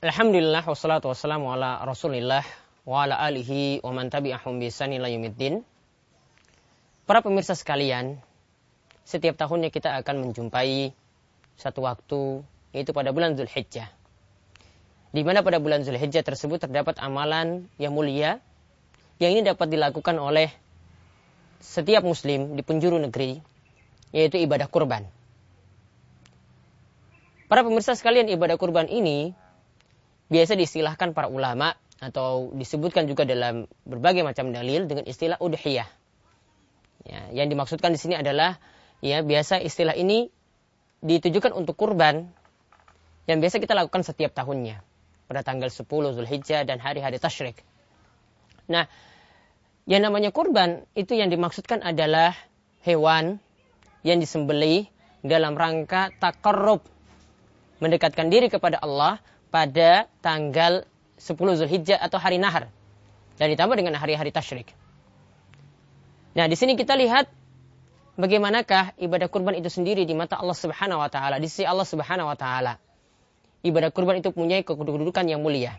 Alhamdulillah wassalatu wassalamu ala Rasulillah wa ala alihi wa man tabi'ahum bi ila yaumiddin. Para pemirsa sekalian, setiap tahunnya kita akan menjumpai satu waktu yaitu pada bulan Zulhijjah. Di mana pada bulan Zulhijjah tersebut terdapat amalan yang mulia yang ini dapat dilakukan oleh setiap muslim di penjuru negeri yaitu ibadah kurban. Para pemirsa sekalian, ibadah kurban ini biasa diistilahkan para ulama atau disebutkan juga dalam berbagai macam dalil dengan istilah udhiyah. Ya, yang dimaksudkan di sini adalah ya biasa istilah ini ditujukan untuk kurban yang biasa kita lakukan setiap tahunnya pada tanggal 10 Zulhijjah dan hari-hari tasyrik. Nah, yang namanya kurban itu yang dimaksudkan adalah hewan yang disembelih dalam rangka takarrub mendekatkan diri kepada Allah pada tanggal 10 Zulhijjah atau hari nahar. Dan ditambah dengan hari-hari tasyrik. Nah, di sini kita lihat bagaimanakah ibadah kurban itu sendiri di mata Allah Subhanahu wa taala, di sisi Allah Subhanahu wa taala. Ibadah kurban itu punya kedudukan yang mulia.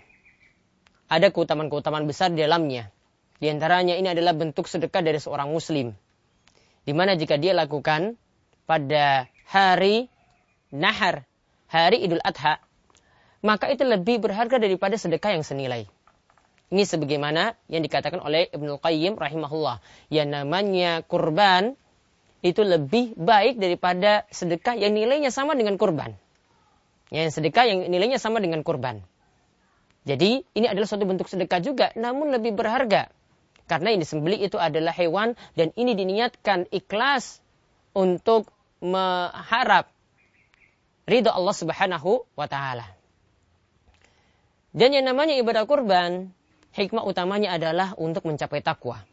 Ada keutamaan-keutamaan besar di dalamnya. Di antaranya ini adalah bentuk sedekah dari seorang muslim. Di mana jika dia lakukan pada hari nahar, hari Idul Adha, maka itu lebih berharga daripada sedekah yang senilai. Ini sebagaimana yang dikatakan oleh Ibnu Qayyim rahimahullah. Yang namanya kurban itu lebih baik daripada sedekah yang nilainya sama dengan kurban. Yang sedekah yang nilainya sama dengan kurban. Jadi ini adalah suatu bentuk sedekah juga, namun lebih berharga. Karena ini disembeli itu adalah hewan dan ini diniatkan ikhlas untuk mengharap ridho Allah Subhanahu wa taala. Dan yang namanya ibadah kurban, hikmah utamanya adalah untuk mencapai takwa.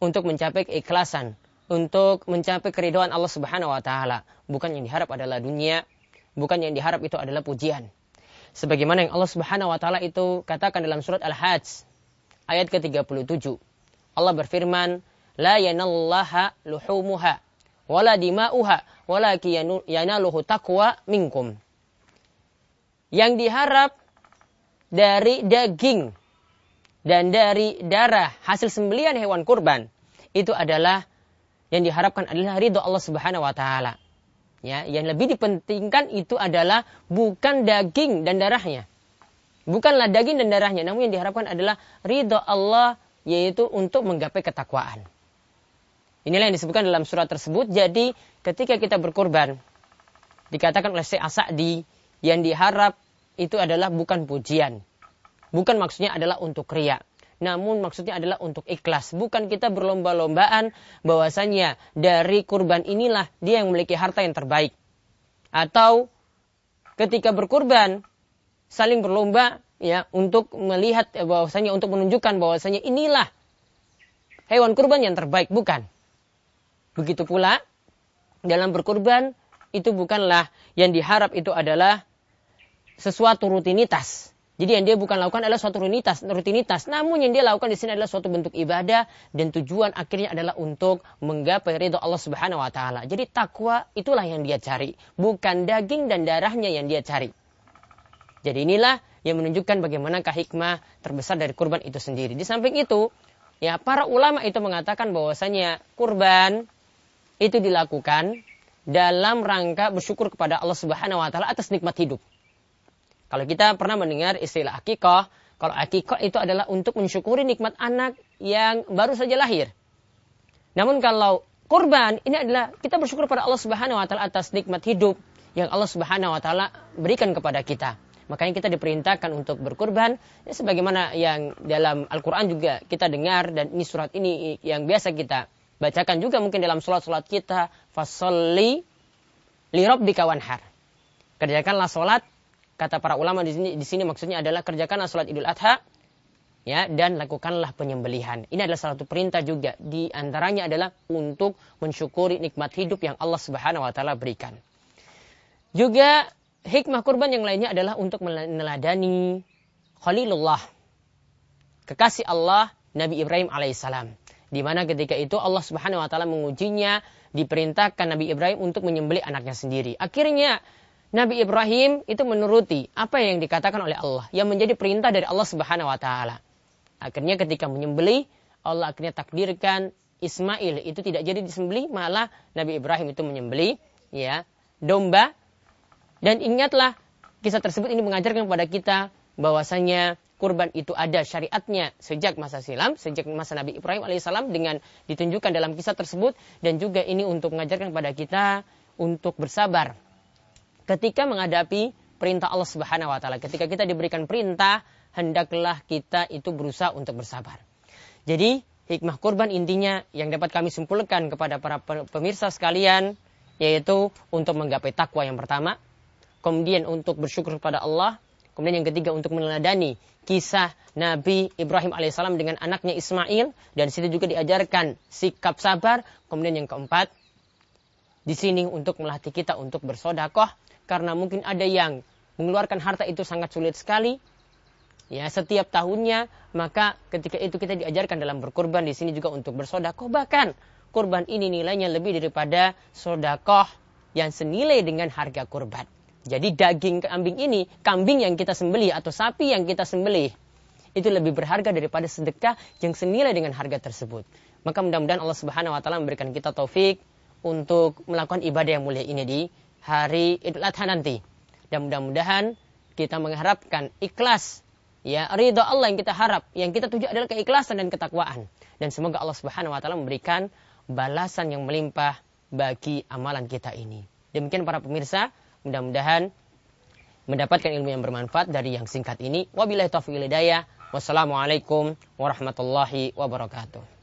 Untuk mencapai keikhlasan. Untuk mencapai keridoan Allah subhanahu wa ta'ala. Bukan yang diharap adalah dunia. Bukan yang diharap itu adalah pujian. Sebagaimana yang Allah subhanahu wa ta'ala itu katakan dalam surat Al-Hajj. Ayat ke-37. Allah berfirman, La yanallaha luhumuha, wala dima'uha, walaki yanaluhu taqwa minkum. Yang diharap dari daging dan dari darah hasil sembelian hewan kurban itu adalah yang diharapkan adalah ridho Allah Subhanahu wa taala. Ya, yang lebih dipentingkan itu adalah bukan daging dan darahnya. Bukanlah daging dan darahnya, namun yang diharapkan adalah ridho Allah yaitu untuk menggapai ketakwaan. Inilah yang disebutkan dalam surat tersebut. Jadi ketika kita berkorban, dikatakan oleh Syekh Asadi yang diharap itu adalah bukan pujian. Bukan maksudnya adalah untuk ria. Namun maksudnya adalah untuk ikhlas. Bukan kita berlomba-lombaan bahwasanya dari kurban inilah dia yang memiliki harta yang terbaik. Atau ketika berkurban saling berlomba ya untuk melihat bahwasanya untuk menunjukkan bahwasanya inilah hewan kurban yang terbaik bukan begitu pula dalam berkurban itu bukanlah yang diharap itu adalah sesuatu rutinitas. Jadi yang dia bukan lakukan adalah suatu rutinitas, rutinitas. Namun yang dia lakukan di sini adalah suatu bentuk ibadah dan tujuan akhirnya adalah untuk menggapai ridho Allah Subhanahu wa taala. Jadi takwa itulah yang dia cari, bukan daging dan darahnya yang dia cari. Jadi inilah yang menunjukkan bagaimanakah hikmah terbesar dari kurban itu sendiri. Di samping itu, ya para ulama itu mengatakan bahwasanya kurban itu dilakukan dalam rangka bersyukur kepada Allah Subhanahu wa taala atas nikmat hidup. Kalau kita pernah mendengar istilah akikah, kalau akikah itu adalah untuk mensyukuri nikmat anak yang baru saja lahir. Namun kalau kurban ini adalah kita bersyukur pada Allah Subhanahu wa taala atas nikmat hidup yang Allah Subhanahu wa taala berikan kepada kita. Makanya kita diperintahkan untuk berkurban ya, sebagaimana yang dalam Al-Qur'an juga kita dengar dan ini surat ini yang biasa kita bacakan juga mungkin dalam salat-salat kita fasolli li rabbika wanhar. Kerjakanlah salat kata para ulama di sini di sini maksudnya adalah kerjakanlah salat Idul Adha ya dan lakukanlah penyembelihan. Ini adalah salah satu perintah juga di antaranya adalah untuk mensyukuri nikmat hidup yang Allah Subhanahu wa taala berikan. Juga hikmah kurban yang lainnya adalah untuk meneladani Khalilullah kekasih Allah Nabi Ibrahim alaihissalam di mana ketika itu Allah Subhanahu wa taala mengujinya diperintahkan Nabi Ibrahim untuk menyembelih anaknya sendiri. Akhirnya Nabi Ibrahim itu menuruti apa yang dikatakan oleh Allah yang menjadi perintah dari Allah Subhanahu wa taala. Akhirnya ketika menyembelih, Allah akhirnya takdirkan Ismail itu tidak jadi disembelih, malah Nabi Ibrahim itu menyembelih ya domba. Dan ingatlah kisah tersebut ini mengajarkan kepada kita bahwasanya kurban itu ada syariatnya sejak masa silam, sejak masa Nabi Ibrahim alaihissalam dengan ditunjukkan dalam kisah tersebut dan juga ini untuk mengajarkan kepada kita untuk bersabar ketika menghadapi perintah Allah Subhanahu wa taala. Ketika kita diberikan perintah, hendaklah kita itu berusaha untuk bersabar. Jadi, hikmah kurban intinya yang dapat kami simpulkan kepada para pemirsa sekalian yaitu untuk menggapai takwa yang pertama, kemudian untuk bersyukur kepada Allah, kemudian yang ketiga untuk meneladani kisah Nabi Ibrahim alaihissalam dengan anaknya Ismail dan situ juga diajarkan sikap sabar, kemudian yang keempat di sini untuk melatih kita untuk bersodakoh karena mungkin ada yang mengeluarkan harta itu sangat sulit sekali. Ya setiap tahunnya maka ketika itu kita diajarkan dalam berkorban di sini juga untuk bersodakoh. Bahkan kurban ini nilainya lebih daripada sodakoh yang senilai dengan harga kurban jadi daging kambing ini kambing yang kita sembelih atau sapi yang kita sembelih itu lebih berharga daripada sedekah yang senilai dengan harga tersebut. Maka mudah-mudahan Allah Subhanahu wa taala memberikan kita taufik untuk melakukan ibadah yang mulia ini di hari Idul Adha nanti. Dan mudah-mudahan kita mengharapkan ikhlas ya ridho Allah yang kita harap, yang kita tuju adalah keikhlasan dan ketakwaan. Dan semoga Allah Subhanahu wa taala memberikan balasan yang melimpah bagi amalan kita ini. Demikian para pemirsa, mudah-mudahan mendapatkan ilmu yang bermanfaat dari yang singkat ini. Wabillahi taufiq. Wassalamualaikum warahmatullahi wabarakatuh.